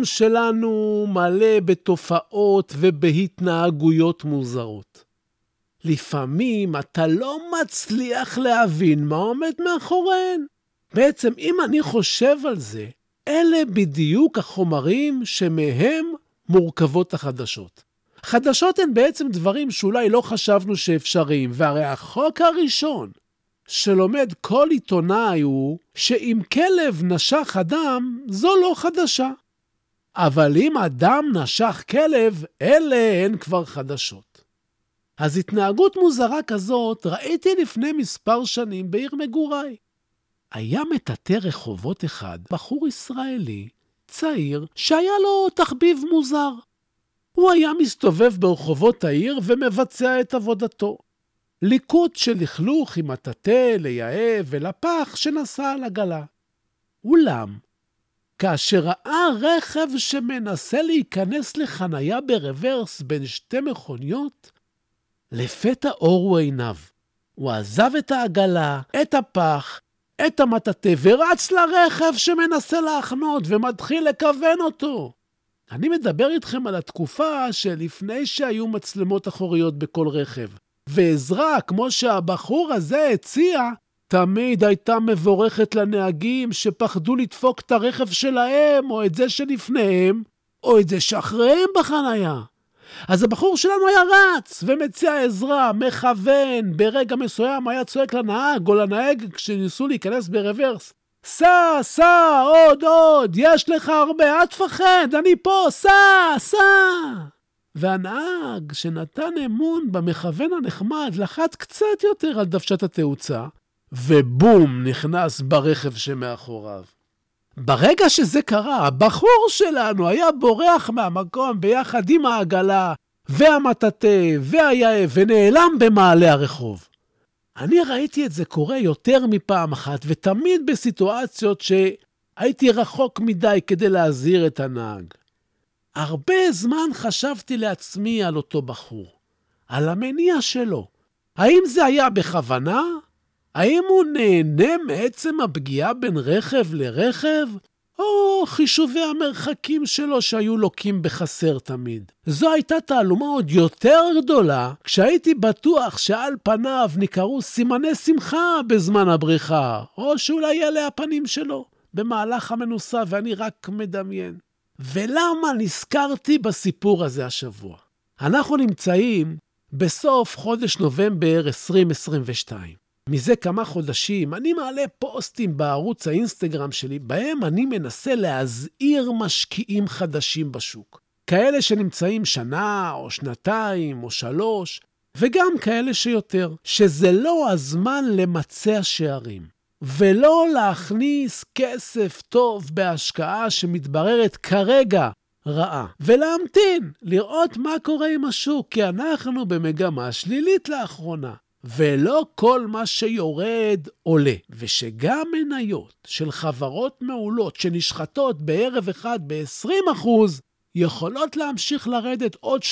העולם שלנו מלא בתופעות ובהתנהגויות מוזרות. לפעמים אתה לא מצליח להבין מה עומד מאחוריהן. בעצם, אם אני חושב על זה, אלה בדיוק החומרים שמהם מורכבות החדשות. חדשות הן בעצם דברים שאולי לא חשבנו שאפשריים, והרי החוק הראשון שלומד כל עיתונאי הוא שאם כלב נשך אדם, זו לא חדשה. אבל אם אדם נשך כלב, אלה הן כבר חדשות. אז התנהגות מוזרה כזאת ראיתי לפני מספר שנים בעיר מגוריי. היה מטאטא רחובות אחד, בחור ישראלי, צעיר, שהיה לו תחביב מוזר. הוא היה מסתובב ברחובות העיר ומבצע את עבודתו. ליקוט של לכלוך עם מטאטא ליאה ולפח שנסע על עגלה. אולם, כאשר ראה רכב שמנסה להיכנס לחניה ברוורס בין שתי מכוניות, לפתע אורו עיניו. הוא עזב את העגלה, את הפח, את המטאטא, ורץ לרכב שמנסה להחנות ומתחיל לכוון אותו. אני מדבר איתכם על התקופה שלפני שהיו מצלמות אחוריות בכל רכב. ועזרה, כמו שהבחור הזה הציע, תמיד הייתה מבורכת לנהגים שפחדו לדפוק את הרכב שלהם, או את זה שלפניהם, או את זה שאחריהם בחנייה. אז הבחור שלנו היה רץ ומציע עזרה, מכוון, ברגע מסוים היה צועק לנהג או לנהג כשניסו להיכנס ברוורס. סע, סע, עוד, עוד, יש לך הרבה, אל תפחד, אני פה, סע, סע. והנהג, שנתן אמון במכוון הנחמד, לחץ קצת יותר על דוושת התאוצה, ובום, נכנס ברכב שמאחוריו. ברגע שזה קרה, הבחור שלנו היה בורח מהמקום ביחד עם העגלה, והמטאטא, והיאה, ונעלם במעלה הרחוב. אני ראיתי את זה קורה יותר מפעם אחת, ותמיד בסיטואציות שהייתי רחוק מדי כדי להזהיר את הנהג. הרבה זמן חשבתי לעצמי על אותו בחור, על המניע שלו. האם זה היה בכוונה? האם הוא נהנה מעצם הפגיעה בין רכב לרכב? או חישובי המרחקים שלו שהיו לוקים בחסר תמיד. זו הייתה תעלומה עוד יותר גדולה, כשהייתי בטוח שעל פניו ניכרו סימני שמחה בזמן הבריחה, או שאולי אלה הפנים שלו במהלך המנוסה ואני רק מדמיין. ולמה נזכרתי בסיפור הזה השבוע? אנחנו נמצאים בסוף חודש נובמבר 2022. מזה כמה חודשים אני מעלה פוסטים בערוץ האינסטגרם שלי, בהם אני מנסה להזהיר משקיעים חדשים בשוק. כאלה שנמצאים שנה, או שנתיים, או שלוש, וגם כאלה שיותר, שזה לא הזמן למצע שערים. ולא להכניס כסף טוב בהשקעה שמתבררת כרגע רעה, ולהמתין, לראות מה קורה עם השוק, כי אנחנו במגמה שלילית לאחרונה. ולא כל מה שיורד עולה, ושגם מניות של חברות מעולות שנשחטות בערב אחד ב-20%, יכולות להמשיך לרדת עוד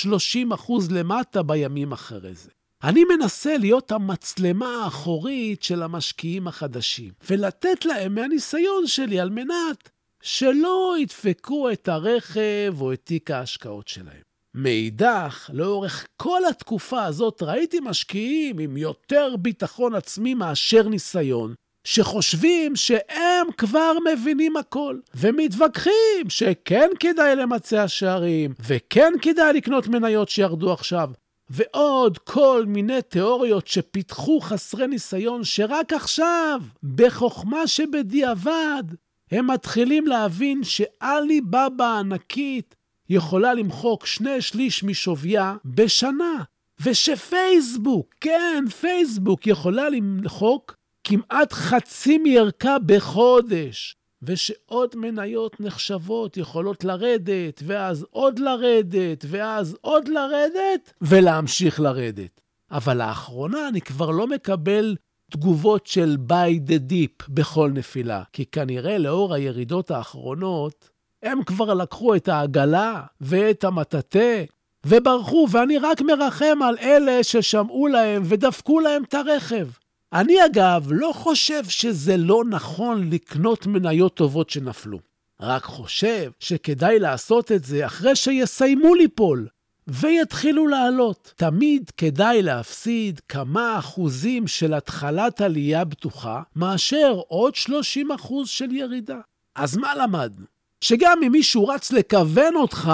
30% למטה בימים אחרי זה. אני מנסה להיות המצלמה האחורית של המשקיעים החדשים, ולתת להם מהניסיון שלי על מנת שלא ידפקו את הרכב או את תיק ההשקעות שלהם. מאידך, לאורך כל התקופה הזאת ראיתי משקיעים עם יותר ביטחון עצמי מאשר ניסיון, שחושבים שהם כבר מבינים הכל, ומתווכחים שכן כדאי למצע שערים, וכן כדאי לקנות מניות שירדו עכשיו. ועוד כל מיני תיאוריות שפיתחו חסרי ניסיון, שרק עכשיו, בחוכמה שבדיעבד, הם מתחילים להבין שאלי-בבא הענקית יכולה למחוק שני שליש משוויה בשנה, ושפייסבוק, כן, פייסבוק, יכולה למחוק כמעט חצי מערכה בחודש. ושעוד מניות נחשבות יכולות לרדת, ואז עוד לרדת, ואז עוד לרדת, ולהמשיך לרדת. אבל לאחרונה אני כבר לא מקבל תגובות של buy the deep בכל נפילה, כי כנראה לאור הירידות האחרונות, הם כבר לקחו את העגלה ואת המטאטא וברחו, ואני רק מרחם על אלה ששמעו להם ודפקו להם את הרכב. אני אגב לא חושב שזה לא נכון לקנות מניות טובות שנפלו. רק חושב שכדאי לעשות את זה אחרי שיסיימו ליפול ויתחילו לעלות. תמיד כדאי להפסיד כמה אחוזים של התחלת עלייה בטוחה, מאשר עוד 30 אחוז של ירידה. אז מה למדנו? שגם אם מישהו רץ לכוון אותך,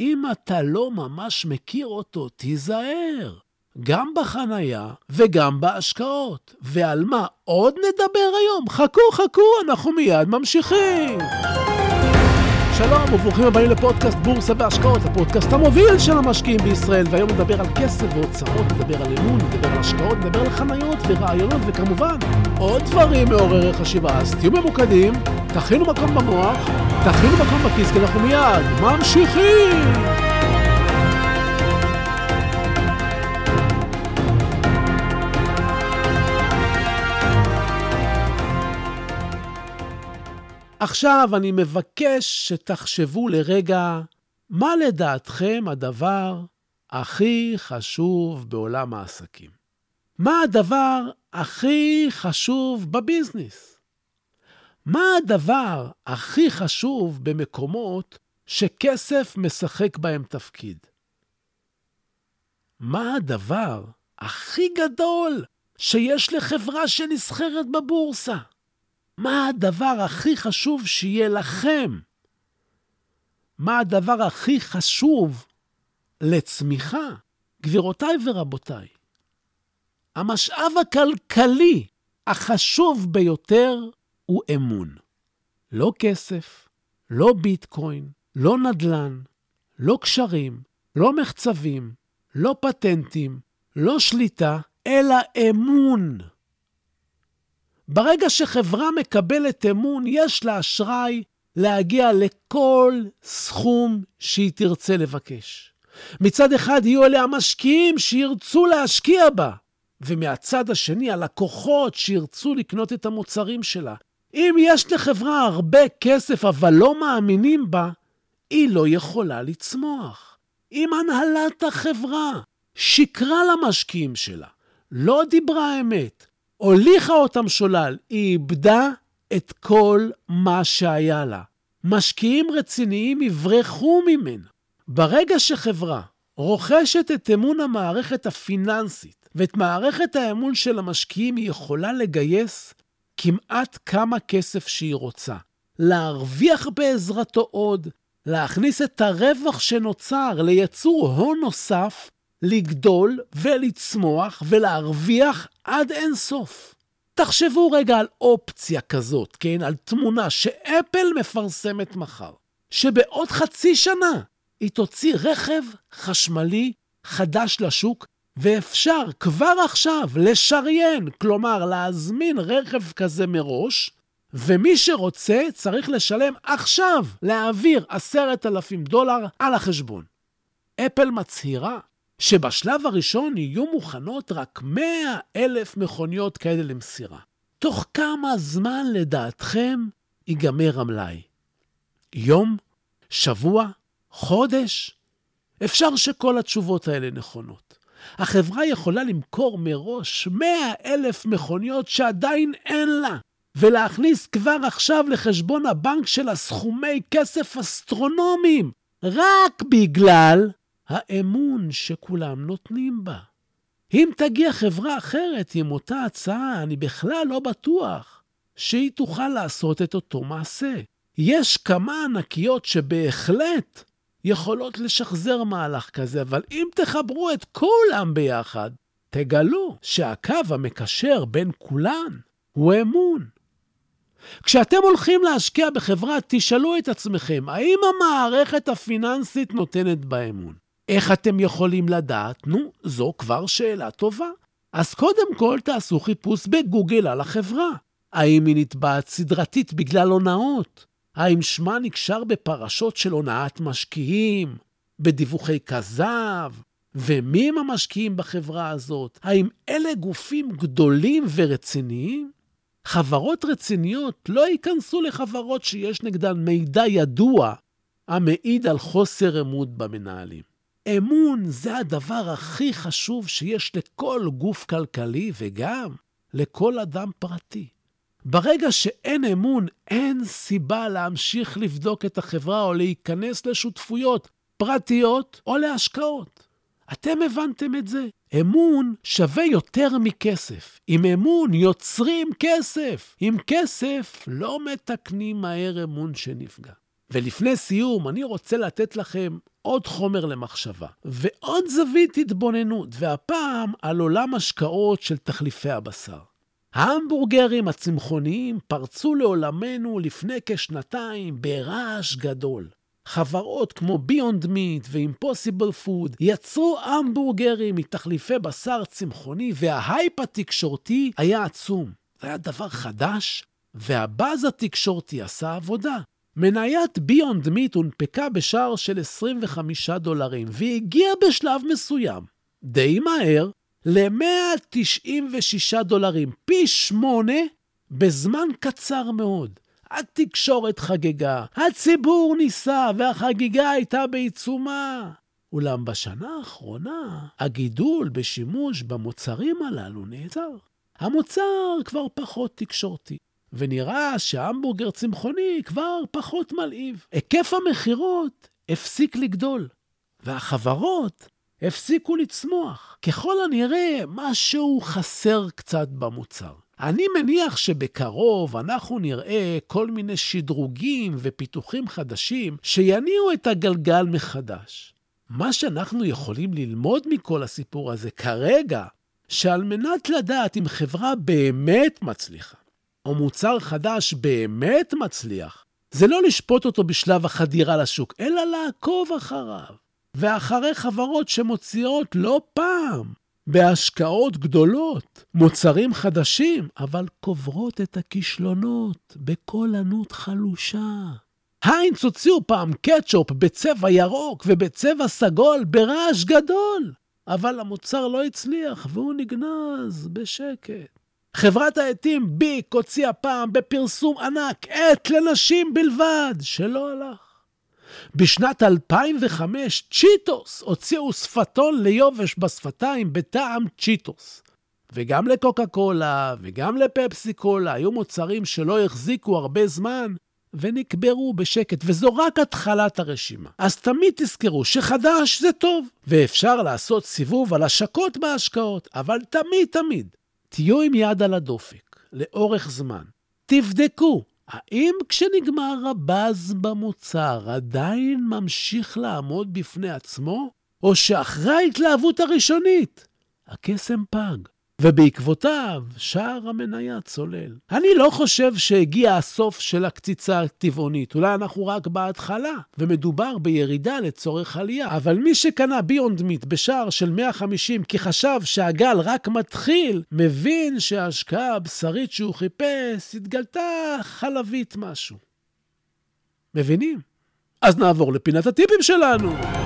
אם אתה לא ממש מכיר אותו, תיזהר. גם בחנייה וגם בהשקעות. ועל מה עוד נדבר היום? חכו, חכו, אנחנו מיד ממשיכים. שלום וברוכים הבאים לפודקאסט בורסה והשקעות, הפודקאסט המוביל של המשקיעים בישראל, והיום נדבר על כסף והוצאות, נדבר על אמון, נדבר על השקעות, נדבר על חניות ורעיונות, וכמובן, עוד דברים מעוררי חשיבה. אז תהיו ממוקדים, תכינו מקום במוח, תכינו מקום בכיס, כי אנחנו מיד ממשיכים! עכשיו אני מבקש שתחשבו לרגע, מה לדעתכם הדבר הכי חשוב בעולם העסקים? מה הדבר הכי חשוב בביזנס? מה הדבר הכי חשוב במקומות שכסף משחק בהם תפקיד? מה הדבר הכי גדול שיש לחברה שנסחרת בבורסה? מה הדבר הכי חשוב שיהיה לכם? מה הדבר הכי חשוב לצמיחה? גבירותיי ורבותיי, המשאב הכלכלי החשוב ביותר הוא אמון. לא כסף, לא ביטקוין, לא נדל"ן, לא קשרים, לא מחצבים, לא פטנטים, לא שליטה, אלא אמון. ברגע שחברה מקבלת אמון, יש לה אשראי להגיע לכל סכום שהיא תרצה לבקש. מצד אחד יהיו אלה המשקיעים שירצו להשקיע בה, ומהצד השני הלקוחות שירצו לקנות את המוצרים שלה. אם יש לחברה הרבה כסף אבל לא מאמינים בה, היא לא יכולה לצמוח. אם הנהלת החברה שיקרה למשקיעים שלה, לא דיברה אמת, הוליכה אותם שולל, היא איבדה את כל מה שהיה לה. משקיעים רציניים יברחו ממנה. ברגע שחברה רוכשת את אמון המערכת הפיננסית ואת מערכת האמון של המשקיעים, היא יכולה לגייס כמעט כמה כסף שהיא רוצה. להרוויח בעזרתו עוד, להכניס את הרווח שנוצר ליצור הון נוסף לגדול ולצמוח ולהרוויח עד אין סוף. תחשבו רגע על אופציה כזאת, כן? על תמונה שאפל מפרסמת מחר, שבעוד חצי שנה היא תוציא רכב חשמלי חדש לשוק, ואפשר כבר עכשיו לשריין, כלומר להזמין רכב כזה מראש, ומי שרוצה צריך לשלם עכשיו, להעביר עשרת אלפים דולר על החשבון. אפל מצהירה שבשלב הראשון יהיו מוכנות רק 100 אלף מכוניות כאלה למסירה. תוך כמה זמן לדעתכם ייגמר המלאי? יום? שבוע? חודש? אפשר שכל התשובות האלה נכונות. החברה יכולה למכור מראש 100 אלף מכוניות שעדיין אין לה, ולהכניס כבר עכשיו לחשבון הבנק שלה סכומי כסף אסטרונומיים, רק בגלל האמון שכולם נותנים בה. אם תגיע חברה אחרת עם אותה הצעה, אני בכלל לא בטוח שהיא תוכל לעשות את אותו מעשה. יש כמה ענקיות שבהחלט יכולות לשחזר מהלך כזה, אבל אם תחברו את כולם ביחד, תגלו שהקו המקשר בין כולן הוא אמון. כשאתם הולכים להשקיע בחברה, תשאלו את עצמכם, האם המערכת הפיננסית נותנת בה אמון? איך אתם יכולים לדעת? נו, זו כבר שאלה טובה. אז קודם כל תעשו חיפוש בגוגל על החברה. האם היא נתבעת סדרתית בגלל הונאות? האם שמה נקשר בפרשות של הונאת משקיעים? בדיווחי כזב? ומי הם המשקיעים בחברה הזאת? האם אלה גופים גדולים ורציניים? חברות רציניות לא ייכנסו לחברות שיש נגדן מידע ידוע המעיד על חוסר אמון במנהלים. אמון זה הדבר הכי חשוב שיש לכל גוף כלכלי וגם לכל אדם פרטי. ברגע שאין אמון, אין סיבה להמשיך לבדוק את החברה או להיכנס לשותפויות פרטיות או להשקעות. אתם הבנתם את זה? אמון שווה יותר מכסף. עם אמון יוצרים כסף. עם כסף לא מתקנים מהר אמון שנפגע. ולפני סיום, אני רוצה לתת לכם עוד חומר למחשבה ועוד זווית התבוננות, והפעם על עולם השקעות של תחליפי הבשר. ההמבורגרים הצמחוניים פרצו לעולמנו לפני כשנתיים ברעש גדול. חברות כמו ביונד מיט ואימפוסיבל פוד יצרו המבורגרים מתחליפי בשר צמחוני, וההייפ התקשורתי היה עצום. זה היה דבר חדש, והבאז התקשורתי עשה עבודה. מניית ביונד מיט הונפקה בשער של 25 דולרים, והגיעה בשלב מסוים, די מהר, ל-196 דולרים, פי שמונה, בזמן קצר מאוד. התקשורת חגגה, הציבור ניסה, והחגיגה הייתה בעיצומה. אולם בשנה האחרונה, הגידול בשימוש במוצרים הללו נעצר. המוצר כבר פחות תקשורתי, ונראה שהמבורגר צמחוני כבר פחות מלהיב. היקף המכירות הפסיק לגדול, והחברות הפסיקו לצמוח. ככל הנראה, משהו חסר קצת במוצר. אני מניח שבקרוב אנחנו נראה כל מיני שדרוגים ופיתוחים חדשים שיניעו את הגלגל מחדש. מה שאנחנו יכולים ללמוד מכל הסיפור הזה כרגע, שעל מנת לדעת אם חברה באמת מצליחה, או מוצר חדש באמת מצליח, זה לא לשפוט אותו בשלב החדירה לשוק, אלא לעקוב אחריו. ואחרי חברות שמוציאות לא פעם בהשקעות גדולות, מוצרים חדשים, אבל קוברות את הכישלונות בקול חלושה. היינץ הוציאו פעם קטשופ בצבע ירוק ובצבע סגול ברעש גדול, אבל המוצר לא הצליח והוא נגנז בשקט. חברת העטים ביק הוציאה פעם בפרסום ענק עט לנשים בלבד, שלא הלך. בשנת 2005 צ'יטוס הוציאו שפתון ליובש בשפתיים בטעם צ'יטוס. וגם לקוקה קולה וגם לפפסי קולה היו מוצרים שלא החזיקו הרבה זמן ונקברו בשקט, וזו רק התחלת הרשימה. אז תמיד תזכרו שחדש זה טוב, ואפשר לעשות סיבוב על השקות בהשקעות, אבל תמיד תמיד תהיו עם יד על הדופק, לאורך זמן. תבדקו האם כשנגמר הבאז במוצר עדיין ממשיך לעמוד בפני עצמו, או שאחרי ההתלהבות הראשונית הקסם פג, ובעקבותיו שער המניה צולל. אני לא חושב שהגיע הסוף של הקציצה הטבעונית, אולי אנחנו רק בהתחלה, ומדובר בירידה לצורך עלייה. אבל מי שקנה ביונד מיט בשער של 150 כי חשב שהגל רק מתחיל, מבין שההשקעה הבשרית שהוא חיפש התגלתה חלבית משהו. מבינים? אז נעבור לפינת הטיפים שלנו.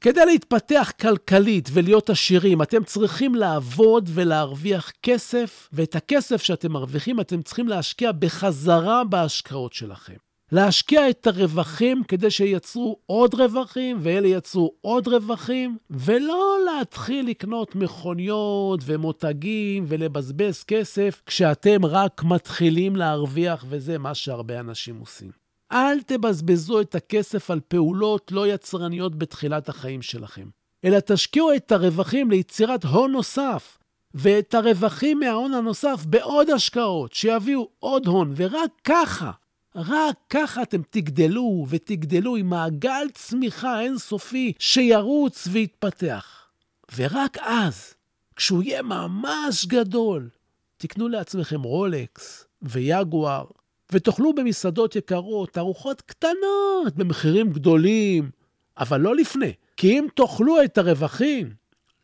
כדי להתפתח כלכלית ולהיות עשירים, אתם צריכים לעבוד ולהרוויח כסף, ואת הכסף שאתם מרוויחים אתם צריכים להשקיע בחזרה בהשקעות שלכם. להשקיע את הרווחים כדי שייצרו עוד רווחים, ואלה ייצרו עוד רווחים, ולא להתחיל לקנות מכוניות ומותגים ולבזבז כסף כשאתם רק מתחילים להרוויח, וזה מה שהרבה אנשים עושים. אל תבזבזו את הכסף על פעולות לא יצרניות בתחילת החיים שלכם, אלא תשקיעו את הרווחים ליצירת הון נוסף, ואת הרווחים מההון הנוסף בעוד השקעות, שיביאו עוד הון, ורק ככה, רק ככה אתם תגדלו ותגדלו עם מעגל צמיחה אינסופי שירוץ ויתפתח. ורק אז, כשהוא יהיה ממש גדול, תקנו לעצמכם רולקס ויגואר, ותאכלו במסעדות יקרות, ארוחות קטנות במחירים גדולים, אבל לא לפני. כי אם תאכלו את הרווחים,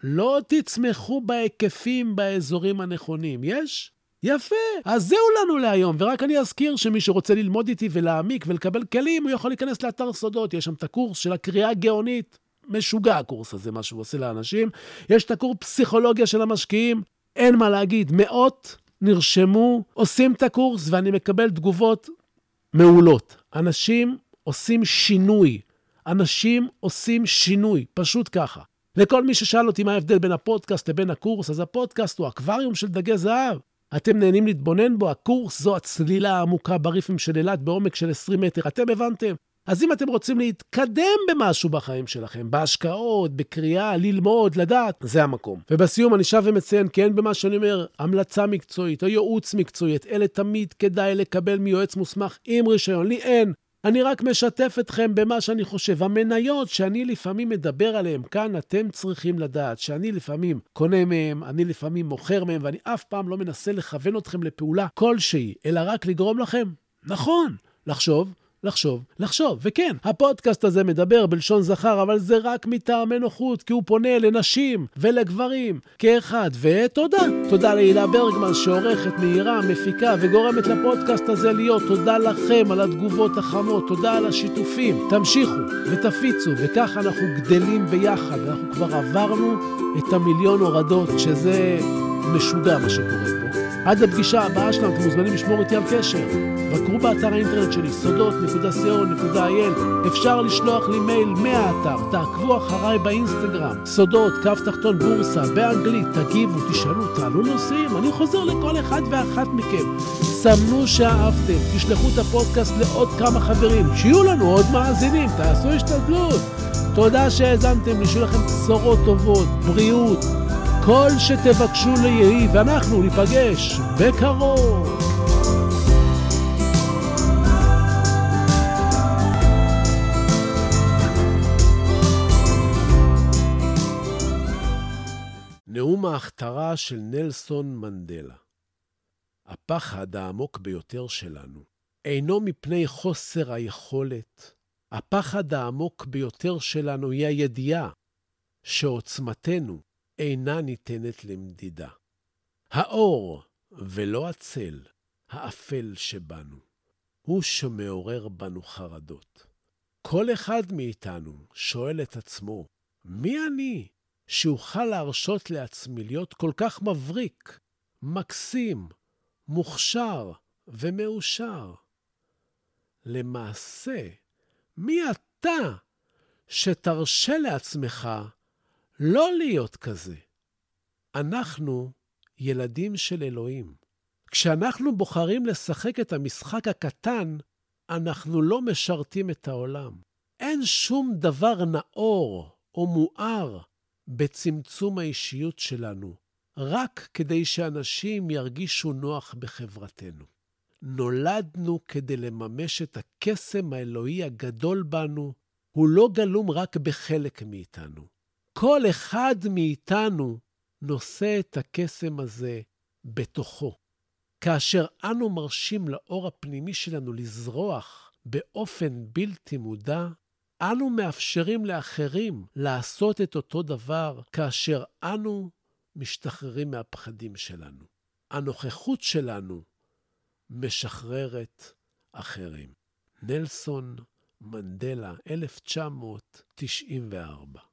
לא תצמחו בהיקפים באזורים הנכונים. יש? יפה. אז זהו לנו להיום, ורק אני אזכיר שמי שרוצה ללמוד איתי ולהעמיק ולקבל כלים, הוא יכול להיכנס לאתר סודות. יש שם את הקורס של הקריאה הגאונית. משוגע הקורס הזה, מה שהוא עושה לאנשים. יש את הקורס פסיכולוגיה של המשקיעים. אין מה להגיד, מאות נרשמו, עושים את הקורס, ואני מקבל תגובות מעולות. אנשים עושים שינוי. אנשים עושים שינוי, פשוט ככה. לכל מי ששאל אותי מה ההבדל בין הפודקאסט לבין הקורס, אז הפודקאסט הוא אקווריום של דגי זהב. אתם נהנים להתבונן בו, הקורס זו הצלילה העמוקה בריפים של אילת בעומק של 20 מטר. אתם הבנתם? אז אם אתם רוצים להתקדם במשהו בחיים שלכם, בהשקעות, בקריאה, ללמוד, לדעת, זה המקום. ובסיום אני שב ומציין, כי אין במה שאני אומר המלצה מקצועית או ייעוץ מקצועי, את אלה תמיד כדאי לקבל מיועץ מוסמך עם רישיון. לי אין. אני רק משתף אתכם במה שאני חושב. המניות שאני לפעמים מדבר עליהן כאן, אתם צריכים לדעת שאני לפעמים קונה מהם, אני לפעמים מוכר מהם, ואני אף פעם לא מנסה לכוון אתכם לפעולה כלשהי, אלא רק לגרום לכם, נכון, לחשוב לחשוב, לחשוב. וכן, הפודקאסט הזה מדבר בלשון זכר, אבל זה רק מטעמי נוחות, כי הוא פונה לנשים ולגברים כאחד. ותודה. תודה להילה ברגמן שעורכת, מהירה, מפיקה וגורמת לפודקאסט הזה להיות. תודה לכם על התגובות החמות, תודה על השיתופים. תמשיכו ותפיצו, וככה אנחנו גדלים ביחד. אנחנו כבר עברנו את המיליון הורדות, שזה משוגע מה שקורה פה. עד לפגישה הבאה שלנו, אתם מוזמנים לשמור איתי על קשר. בקרו באתר האינטרנט שלי, סודות.co.il. אפשר לשלוח לי מייל מהאתר, תעקבו אחריי באינסטגרם. סודות, קו תחתון בורסה, באנגלית, תגיבו, תשאלו, תעלו נושאים, אני חוזר לכל אחד ואחת מכם. סמנו שאהבתם, תשלחו את הפודקאסט לעוד כמה חברים, שיהיו לנו עוד מאזינים, תעשו השתדלות. תודה שהאזנתם שיהיו לכם בשורות טובות, בריאות. כל שתבקשו ליהי, ואנחנו ניפגש בקרוב. נאום ההכתרה של נלסון מנדלה. הפחד העמוק ביותר שלנו אינו מפני חוסר היכולת. הפחד העמוק ביותר שלנו היא הידיעה שעוצמתנו אינה ניתנת למדידה. האור, ולא הצל, האפל שבנו, הוא שמעורר בנו חרדות. כל אחד מאיתנו שואל את עצמו, מי אני שאוכל להרשות לעצמי להיות כל כך מבריק, מקסים, מוכשר ומאושר? למעשה, מי אתה שתרשה לעצמך לא להיות כזה. אנחנו ילדים של אלוהים. כשאנחנו בוחרים לשחק את המשחק הקטן, אנחנו לא משרתים את העולם. אין שום דבר נאור או מואר בצמצום האישיות שלנו, רק כדי שאנשים ירגישו נוח בחברתנו. נולדנו כדי לממש את הקסם האלוהי הגדול בנו, הוא לא גלום רק בחלק מאיתנו. כל אחד מאיתנו נושא את הקסם הזה בתוכו. כאשר אנו מרשים לאור הפנימי שלנו לזרוח באופן בלתי מודע, אנו מאפשרים לאחרים לעשות את אותו דבר כאשר אנו משתחררים מהפחדים שלנו. הנוכחות שלנו משחררת אחרים. נלסון מנדלה, 1994